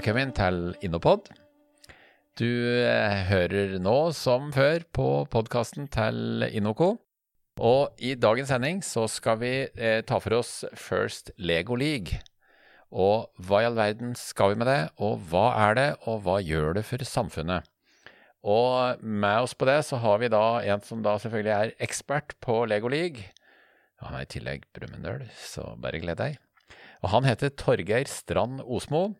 Velkommen til Innopod. Du eh, hører nå, som før, på podkasten til Innoco. Og i dagens sending så skal vi eh, ta for oss First Lego League. Og hva i all verden skal vi med det, og hva er det, og hva gjør det for samfunnet? Og med oss på det så har vi da en som da selvfølgelig er ekspert på Lego League. Han er i tillegg Brumunddøl, så bare gled deg. Og han heter Torgeir Strand Osmo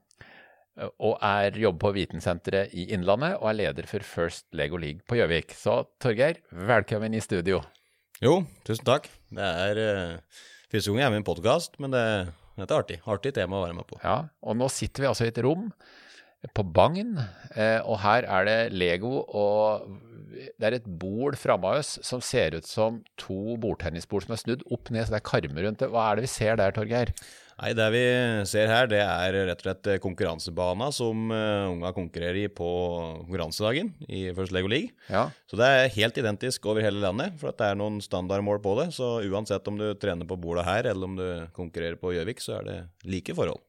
og er jobber på Vitensenteret i Innlandet og er leder for First Lego League på Gjøvik. Så Torgeir, velkommen i studio. Jo, tusen takk. Det er uh, første gang jeg er med i en podkast, men det, dette er artig. Artig tema å være med på. Ja, og nå sitter vi altså i et rom på Bagn, eh, og her er det Lego og det er et bord framme av oss som ser ut som to bordtennisbord som er snudd opp ned, så det er karmer rundt det. Hva er det vi ser der, Torgeir? Nei, Det vi ser her, det er rett og slett konkurransebana som uh, unga konkurrerer i på konkurransedagen i First Lego League. Ja. Så det er helt identisk over hele landet, for at det er noen standardmål på det. Så uansett om du trener på bordet her, eller om du konkurrerer på Gjøvik, så er det like forhold.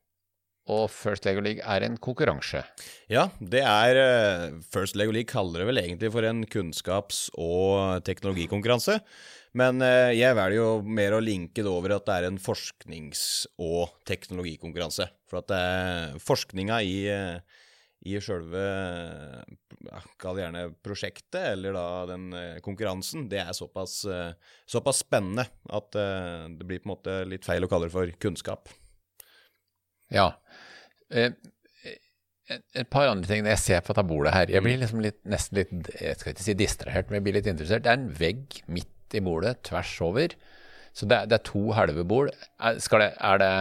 Og First Lego League er en konkurranse? Ja, det er First Lego League kaller det vel egentlig for en kunnskaps- og teknologikonkurranse. Men jeg velger jo mer å linke det over at det er en forsknings- og teknologikonkurranse. For at er forskninga i, i sjølve Kall det gjerne prosjektet, eller da den konkurransen, det er såpass, såpass spennende at det blir på en måte litt feil å kalle det for kunnskap. Ja. Eh, et par andre ting når jeg ser på bordet her. Jeg blir liksom litt, nesten litt jeg skal ikke si distrahert, men jeg blir litt interessert. Det er en vegg midt i bordet, tvers over. Så det er, det er to halve bord. Er det, er, det,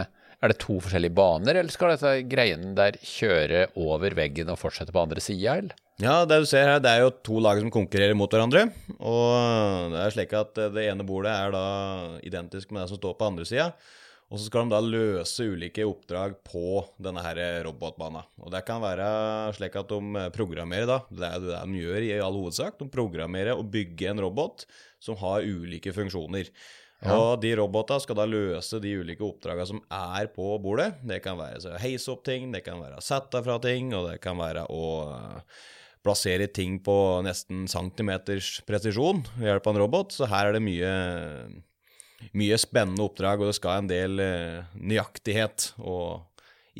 er, det, to forskjellige baner, eller skal dette greiene der kjøre over veggen og fortsette på andre sida, eller? Ja, det du ser her, det er jo to lag som konkurrerer mot hverandre. Og det er slik at det ene bordet er da identisk med det som står på andre sida. Og så skal de da løse ulike oppdrag på denne her robotbanen. Og det kan være slik at de programmerer, da. Det er det de gjør i all hovedsak. De programmerer og bygger en robot som har ulike funksjoner. Ja. Og de robotene skal da løse de ulike oppdragene som er på bordet. Det kan være å heise opp ting, det kan være å sette fra ting, og det kan være å plassere ting på nesten centimeters presisjon ved hjelp av en robot. Så her er det mye mye spennende oppdrag, og det skal en del eh, nøyaktighet og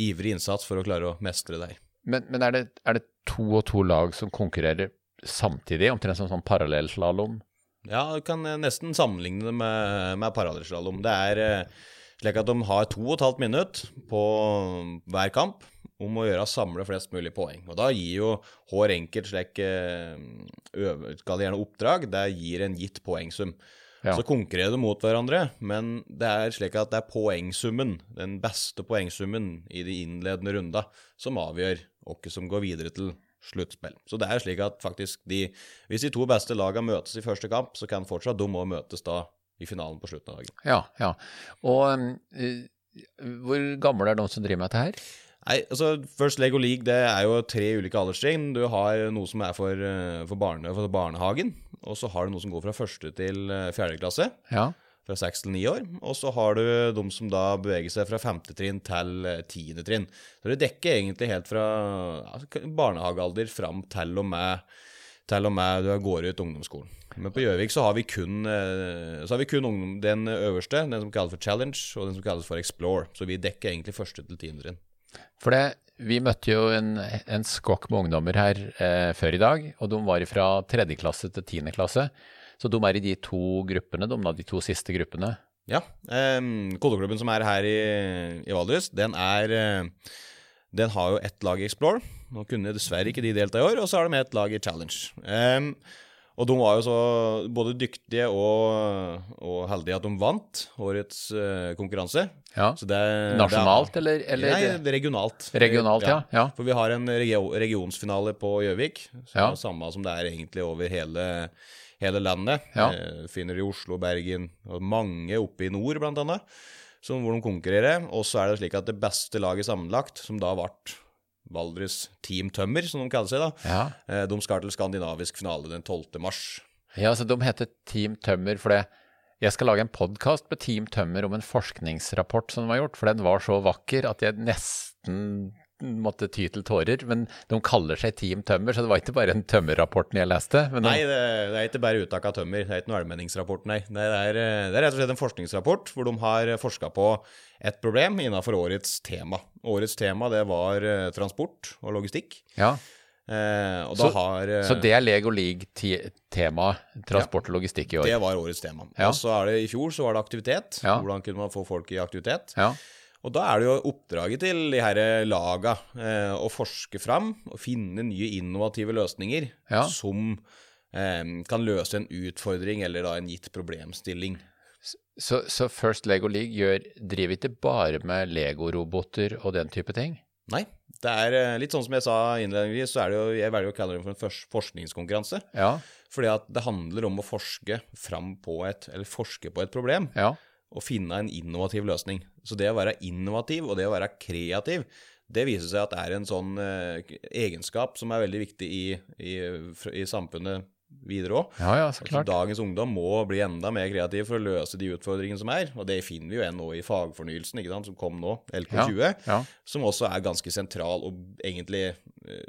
ivrig innsats for å klare å mestre deg. Men, men er, det, er, det, to og to lag som konkurrerer samtidig, omtrent som sånn parallellslalåm? Ja, du kan nesten sammenligne det med, med parallellslalåm. Det er eh, slik at de har to og et halvt minutt på hver kamp om å gjøre samle flest mulig poeng. Og da gir jo hver enkelt slik gjerne oppdrag, det gir en gitt poengsum. Ja. Så konkurrerer de mot hverandre, men det er slik at det er poengsummen, den beste poengsummen i de innledende runda, som avgjør hvem som går videre til sluttspill. Så det er slik at faktisk de Hvis de to beste lagene møtes i første kamp, så kan fortsatt de òg møtes da i finalen på slutten av dagen. Ja, ja. Og øh, hvor gamle er de som driver med dette her? Nei, altså First Lego League det er jo tre ulike alderstrinn. Du har noe som er for, for, barne, for barnehagen. Og så har du noe som går fra første til fjerde klasse. Ja. Fra seks til ni år. Og så har du de som da beveger seg fra femte trinn til tiende trinn. Så det dekker egentlig helt fra ja, barnehagealder fram til og med til og med du går ut ungdomsskolen. Men på Gjøvik så har vi kun, så har vi kun ungdom, den øverste, den som kalles for Challenge, og den som kalles for Explore. Så vi dekker egentlig første til tiende trinn. For det, vi møtte jo en, en skokk med ungdommer her eh, før i dag, og de var fra tredje klasse til tiende klasse. Så de er i de to gruppene, de, de to siste gruppene. Ja. Eh, kodeklubben som er her i, i Valdres, den er eh, Den har jo ett lag i Explore. Nå kunne dessverre ikke de delta i år, og så har de ett lag i Challenge. Eh, og de var jo så både dyktige og, og heldige at de vant årets uh, konkurranse. Ja. Det, Nasjonalt, det er, eller, eller? Nei, regionalt. Regionalt, ja. ja. For vi har en regio regionsfinale på Gjøvik, ja. samme som det er egentlig over hele, hele landet. Ja. Eh, finner i Oslo, Bergen og mange oppe i nord, blant annet, som, hvor de konkurrerer. Og så er det slik at det beste laget sammenlagt, som da ble Valdres Team Tømmer, som de kaller seg. da. Ja. De skal til skandinavisk finale den 12. mars. Ja, så de heter Team Tømmer fordi jeg skal lage en podkast med Team Tømmer om en forskningsrapport som de har gjort, for den var så vakker at jeg nesten måtte ty til tårer. Men de kaller seg Team Tømmer, så det var ikke bare en tømmerrapporten jeg leste. De, nei, det, det, er ikke bare uttak av tømmer. Det er ikke noe allmenningsrapport, nei. Det er, det er, rett og slett en forskningsrapport hvor de har forska på et problem innenfor årets tema. Årets tema det var transport og logistikk. Ja. Eh, så, har, eh, så, det er Lego League-tema, transport og logistikk i år? Det var årets tema. Ja. Og så er det I fjor så var det aktivitet. Ja. Hvordan kunne man få folk i aktivitet? Ja. Og da er det jo oppdraget til de her laga eh, å forske fram og finne nye innovative løsninger som eh, kan løse en utfordring eller da en gitt problemstilling. Så, så First Lego League gjør, driver ikke bare med Lego-roboter og den type ting? Nei, det er eh, litt sånn som jeg sa innledningsvis, så er det jo, jeg velger å kalle det for en forskningskonkurranse. Ja. Fordi at det handler om å forske fram på et, eller forske på et problem. Ja. Og finne en innovativ løsning. Så det å være innovativ og det å være kreativ, det viser seg at det er en sånn eh, egenskap som er veldig viktig i, i, i samfunnet videre òg. Ja, ja, så klart. Altså, dagens ungdom må bli enda mer kreativ for å løse de utfordringene som er. Og det finner vi jo ennå i fagfornyelsen, ikke sant, som kom nå, LK20, ja, ja. som også er ganske sentral og egentlig uh,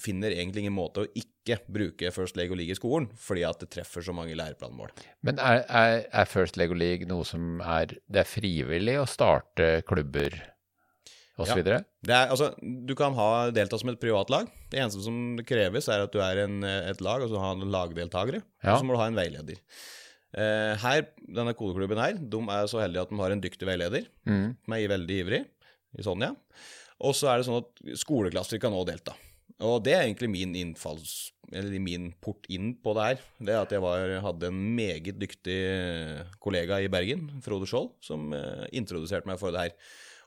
finner egentlig ingen måte å ikke bruke First Lego League i skolen, fordi at det treffer så mange læreplanmål. Men er, er, er First Lego League noe som er Det er frivillig å starte klubber? og så? Ja. Er, altså, du kan ha delta som et privatlag. Det eneste som kreves, er at du er en, et lag, og så har du lagdeltakere. Ja. Og så må du ha en veileder. Eh, her, Denne kodeklubben her, de er så heldige at de har en dyktig veileder, mm. som er veldig ivrig, i Sonja. Og så er det sånn at skoleklasser kan òg delta. Og det er egentlig min innfalls, eller min port inn på det her. Det at jeg var, hadde en meget dyktig kollega i Bergen, Frode Skjold, som eh, introduserte meg for det her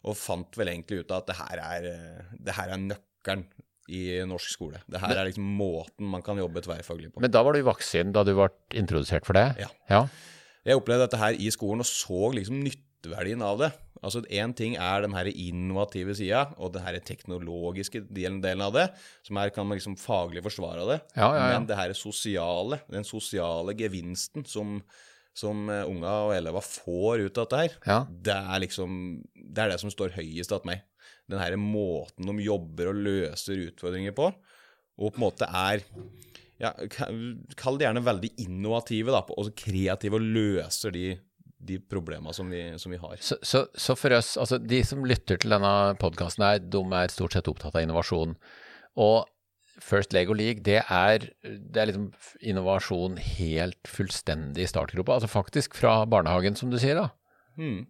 og fant vel egentlig ut av at det her er, eh, det her er nøkkelen i norsk skole. Det her er liksom måten man kan jobbe tverrfaglig på. Men da var du voksen da du ble introdusert for det? Ja. ja. Jeg opplevde dette her i skolen og så liksom nytteverdien av det. Altså Én ting er den her innovative sida og den her teknologiske delen, av det, som her kan man liksom faglig forsvare det. Ja, ja, Men det her sosiale, den sosiale gevinsten som som eh, unga og elever får ut av dette her, ja. det er liksom Det er det som står høyest hos meg. Den her måten de jobber og løser utfordringer på, og på en måte er ja, Kall det gjerne veldig innovative da, og kreative og løser de, de problemene som som vi har. Så, så, så, for oss, altså de som lytter til denne podkasten her, de er stort sett opptatt av innovasjon. Og First Lego League, det er, det er liksom innovasjon helt fullstendig i startgropa. Altså faktisk fra barnehagen, som du sier, da. Mm.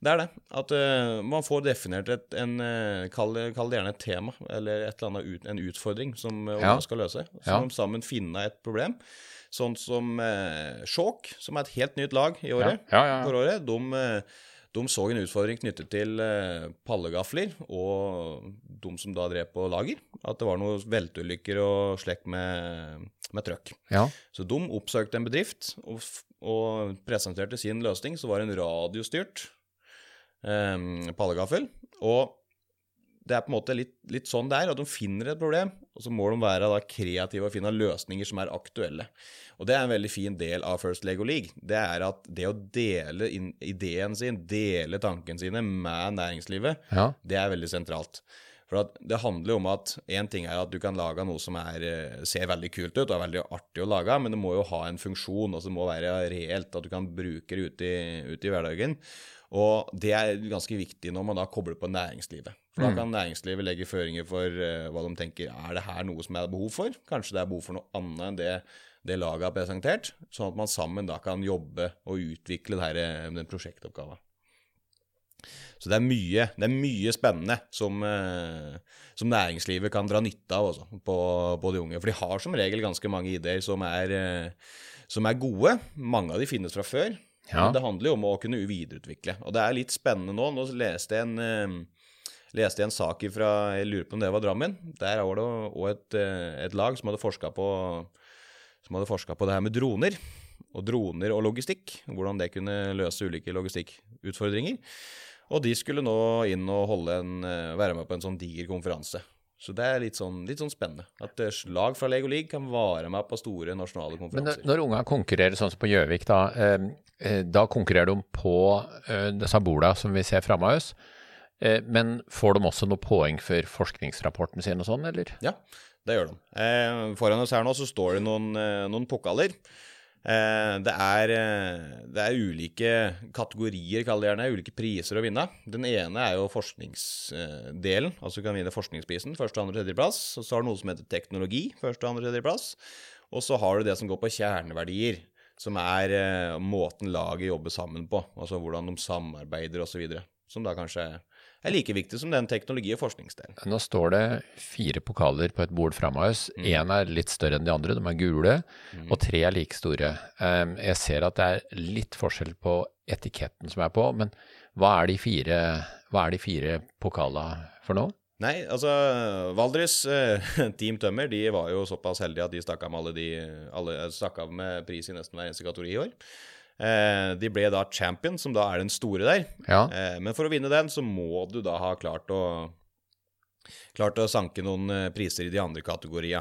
Det er det. At uh, man får definert et, en uh, Kall det gjerne et tema, eller et eller annet en utfordring som uh, ja. skal løse. Så ja. sammen finne et problem. Sånn som uh, Skjåk, som er et helt nytt lag i året, ja. året. De de så en utfordring knyttet til pallegafler og de som da drev på lager. At det var noen velteulykker og slekk med, med trøkk. Ja. Så de oppsøkte en bedrift og, og presenterte sin løsning, så var en radiostyrt eh, pallegaffel. Og det er på en måte litt, litt sånn det er, at de finner et problem, og så må de være kreative og finne løsninger som er aktuelle. Og det er en veldig fin del av First Lego League. Det er at det å dele ideen sin, dele tankene sine med næringslivet, ja. det er veldig sentralt. For Det handler jo om at én ting er at du kan lage noe som er, eh, ser veldig kult ut og er veldig artig å lage, men det må jo ha en funksjon, altså det må være reelt, at du kan bruke det ute i, ute i hverdagen. Og det er ganske viktig når man da kobler på næringslivet. For Da mm. kan næringslivet legge føringer for uh, hva de tenker. Er det her noe som er behov for? Kanskje det er behov for noe annet enn det, det laget har presentert? Sånn at man sammen da kan jobbe og utvikle her, eh, den prosjektoppgaven. Så det er mye, det er mye spennende som, uh, som, næringslivet kan dra nytte av også, på, på, de unge. For de har som regel ganske mange ideer som er, uh, som er gode. Mange av de finnes fra før. Ja. Men det handler jo om å kunne videreutvikle. Og det er litt spennende nå. Nå leste jeg en, uh, leste jeg en sak fra Jeg lurer på om det var Drammen. Der var det òg et, et, lag som hadde forska på, på det her med droner. Og droner og logistikk. Hvordan det kunne løse ulike logistikkutfordringer. Og de skulle nå inn og en, uh, være med på en sånn diger konferanse. Så det er litt sånn, litt sånn, spennende. At lag fra Lego League kan vare med på store nasjonale konferanser. Men når, unga konkurrerer sånn som på Gjøvik, da, eh, da konkurrerer de på eh, disse borda som vi ser framme av oss. Eh, men får de også noe poeng for forskningsrapporten sin og sånn, eller? Ja, det gjør de. Eh, foran oss her nå så står det noen, eh, noen pokaler. Eh, det, er, eh, det er ulike kategorier, kall det gjerne, ulike priser å vinne. Den ene er jo forskningsdelen, altså du kan vinne forskningsprisen, første, andre, tredjeplass. Og så har du noe som heter teknologi, første, andre, tredjeplass. Og så har du det som går på kjerneverdier, som er eh, måten laget jobber sammen på. Altså hvordan de samarbeider osv. Som da kanskje er like viktig som den teknologi- og forskningsdelen. Nå står det fire pokaler på et bord framme av oss. Én er litt større enn de andre, de er gule, og tre er like store. Um, jeg ser at det er litt forskjell på etiketten som er på, men hva er de fire, er de fire pokalene for noe? Nei, altså Valdres eh, Team Tømmer de var jo såpass heldige at de stakk av med alle de alle, stakk av med pris i nesten hver eneste kategori i år. Eh, de ble da champion, som da er den store der. Ja. Eh, men for å vinne den, så må du da ha klart å Klart å sanke noen eh, priser i de andre kategoriene.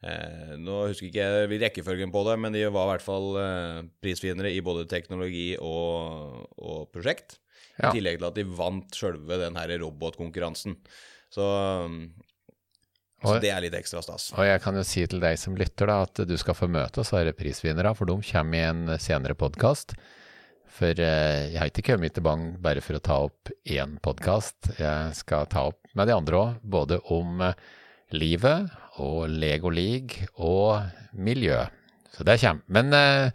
Eh, nå husker ikke jeg rekkefølgen på det, men de var i hvert fall eh, prisvinnere i både teknologi og, og prosjekt. Ja. I tillegg til at de vant sjølve den her robotkonkurransen. Så, så Og- det er litt ekstra stas. Og jeg kan jo si til deg som lytter da, at du skal få møte oss være prisvinnere, for de kommer i en senere podkast. For eh, jeg har ikke kommet til Bang bare for å ta opp én podkast. Jeg skal ta opp med de andre òg, både om eh, livet og Lego League og miljø. Så det kommer. Men eh,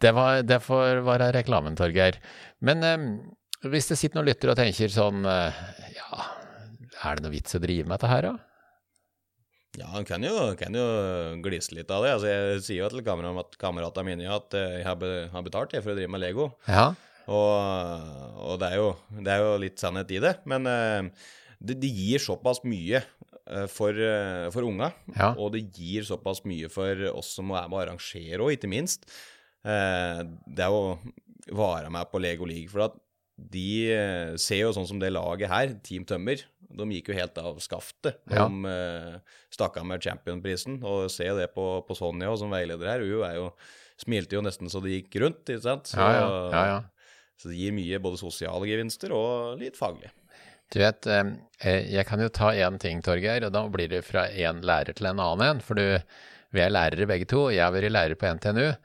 det, var, det får være reklamen, Torgeir. Men hvis det sitter noen lyttere og tenker sånn Ja, er det noe vits å drive med dette her, da? Ja, han kan jo, kan jo glise litt av det. Altså, jeg sier jo til kamerat, kameratene mine at eh, jeg har, betalt jeg for å drive med Lego. Ja. Og, og det, er jo, det er jo litt sannhet i det. Men eh, det, det gir såpass mye eh, for, for unga. Ja. Og det gir såpass mye for oss som er med å arrangere òg, ikke minst. Det er å være med på Lego League. For at de ser jo sånn som det laget her, Team Tømmer, de gikk jo helt av skaftet. De Ja. eh, stakk av med championprisen. Og se det på, på Sonja som veileder her. Hun er jo, smilte jo nesten så det gikk rundt, ikke sant. Så, Ja, ja, så det gir mye både sosiale gevinster og litt faglig. Du vet, eh, jeg kan jo ta én ting, Torgeir, og da blir det fra én lærer til en annen en. For du, vi er lærere begge to. Jeg har vært lærer på NTNU.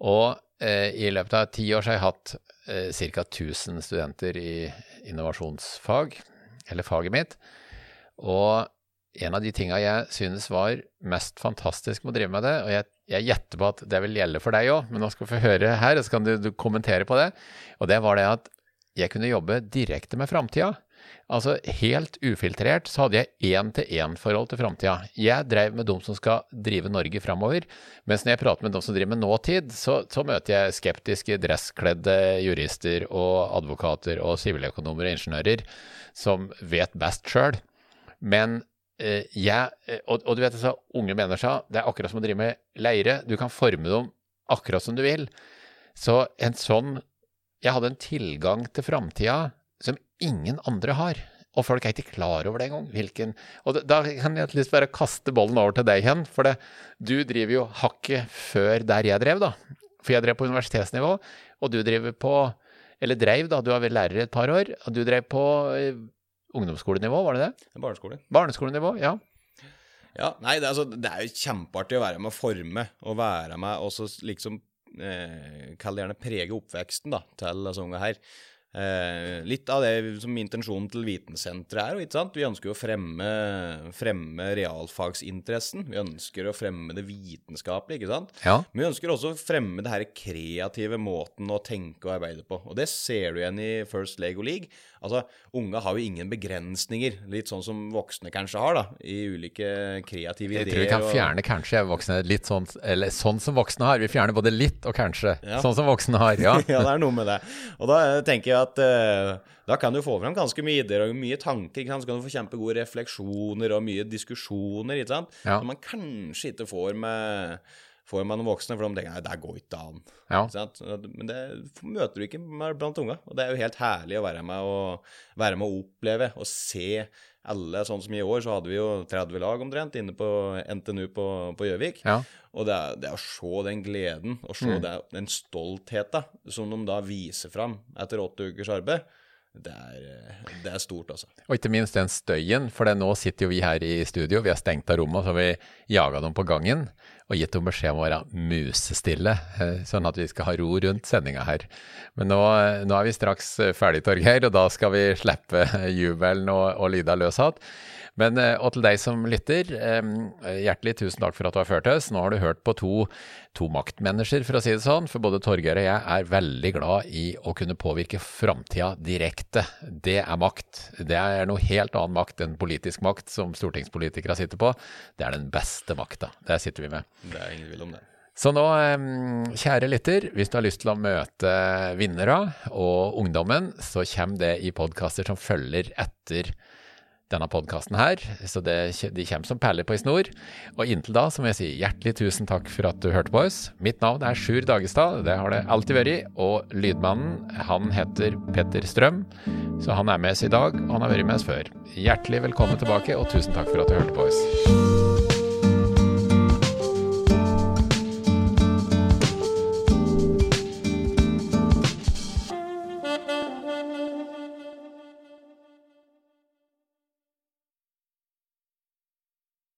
Og eh, i løpet av ti år så har jeg hatt ca. 1000 studenter i innovasjonsfag, eller faget mitt. Og en av de tinga jeg synes var mest fantastisk med å drive med det, og jeg, gjetter på at det vil gjelde for deg òg, men nå skal vi få høre her, og så kan du, du kommentere på det. Og det var det at jeg kunne jobbe direkte med framtida. Altså helt ufiltrert så hadde jeg én-til-én-forhold til framtida. Jeg drev med de som skal drive Norge framover, mens når jeg prater med de som driver med nåtid, så, så møter jeg skeptiske, dresskledde jurister og advokater og siviløkonomer og ingeniører som vet best sjøl. Men eh, jeg eh, og, og du vet altså, unge mennesker, det er akkurat som å drive med leire. Du kan forme dem akkurat som du vil. Så en sånn Jeg hadde en tilgang til framtida som ingen andre har. Og folk er ikke klar over det engang. Hvilken Og da- kan jeg lyst bare kaste bollen over til deg igjen, for det, du driver jo hakket før der jeg drev, da. For jeg drev på universitetsnivå, og du driver på Eller dreiv, da. Du har vært lærer et par år. Og du drev på eh, ungdomsskolenivå, var det det? Barneskole. Barneskolenivå, ja. Ja, nei, det, er altså, det er jo kjempeartig å være med å forme, og være med og så liksom eh, Kall det gjerne prege oppveksten da, til disse unge her. Eh, litt av det som intensjonen til Vitensenteret er. ikke sant? Vi ønsker jo å fremme, fremme realfagsinteressen. Vi ønsker å fremme det vitenskapelige, ikke sant? Ja. Men vi ønsker også å fremme det her kreative måten å tenke og arbeide på. Og det ser du igjen i First Lego League. Altså, Unge har jo ingen begrensninger, litt sånn som voksne kanskje har, da, i ulike kreative ideer. Jeg tror vi kan og- fjerne kanskje voksne litt sånn Eller sånn som voksne har. Vi fjerner både litt og kanskje. Ja. Sånn som voksne har, ja. ja, det er noe med det. Og da eh, tenker jeg at eh, da kan du få fram ganske mye ideer og mye tanker. Så kan du få kjempegode refleksjoner og mye diskusjoner, ikke sant? Ja. som man kanskje ikke får med, får med noen voksne, for de tenker nei, det går ikke an. Ja. Men det møter du ikke blant unga. Og det er jo helt herlig å være med og, være med og oppleve og se alle. Sånn som i år, så hadde vi jo 30 lag omtrent inne på NTNU på på Gjøvik. Ja. Og det er, det er å se den gleden og se Mm. det, den stoltheten som de da viser fram etter åtte ukers arbeid, det er, det er stort, altså. Og ikke minst den støyen, for det, nå sitter jo vi her i studio, vi har stengt av rommet, så har vi jaga dem på gangen og gitt henne beskjed om å være musestille, eh, sånn at vi skal ha ro rundt sendinga her. Men nå, nå, er vi straks ferdig, Torgeir, og da skal vi slippe jubelen og, og lyda løs igjen. Men eh, og til deg som lytter, hjertelig tusen takk for at du har ført oss. Nå har du hørt på to, to maktmennesker, for å si det sånn. For både Torgeir og jeg er veldig glad i å kunne påvirke framtida direkte. Det er makt. Det er noe helt annen makt enn politisk makt som stortingspolitikere sitter på. Det er den beste makta. Det sitter vi med. Det er ingen tvil om det. Så nå, kjære lytter, hvis du har lyst til å møte vinnere og ungdommen, så kommer det i podkaster som følger etter denne podkasten her. Så det, de kommer som perler på ei snor. Og inntil da så må jeg si hjertelig tusen takk for at du hørte på oss. Mitt navn er Sjur Dagestad, det har det alltid vært. Og lydmannen, han heter Petter Strøm. Så han er med oss i dag, og han har vært med oss før. Hjertelig velkommen tilbake, og tusen takk for at du hørte på oss.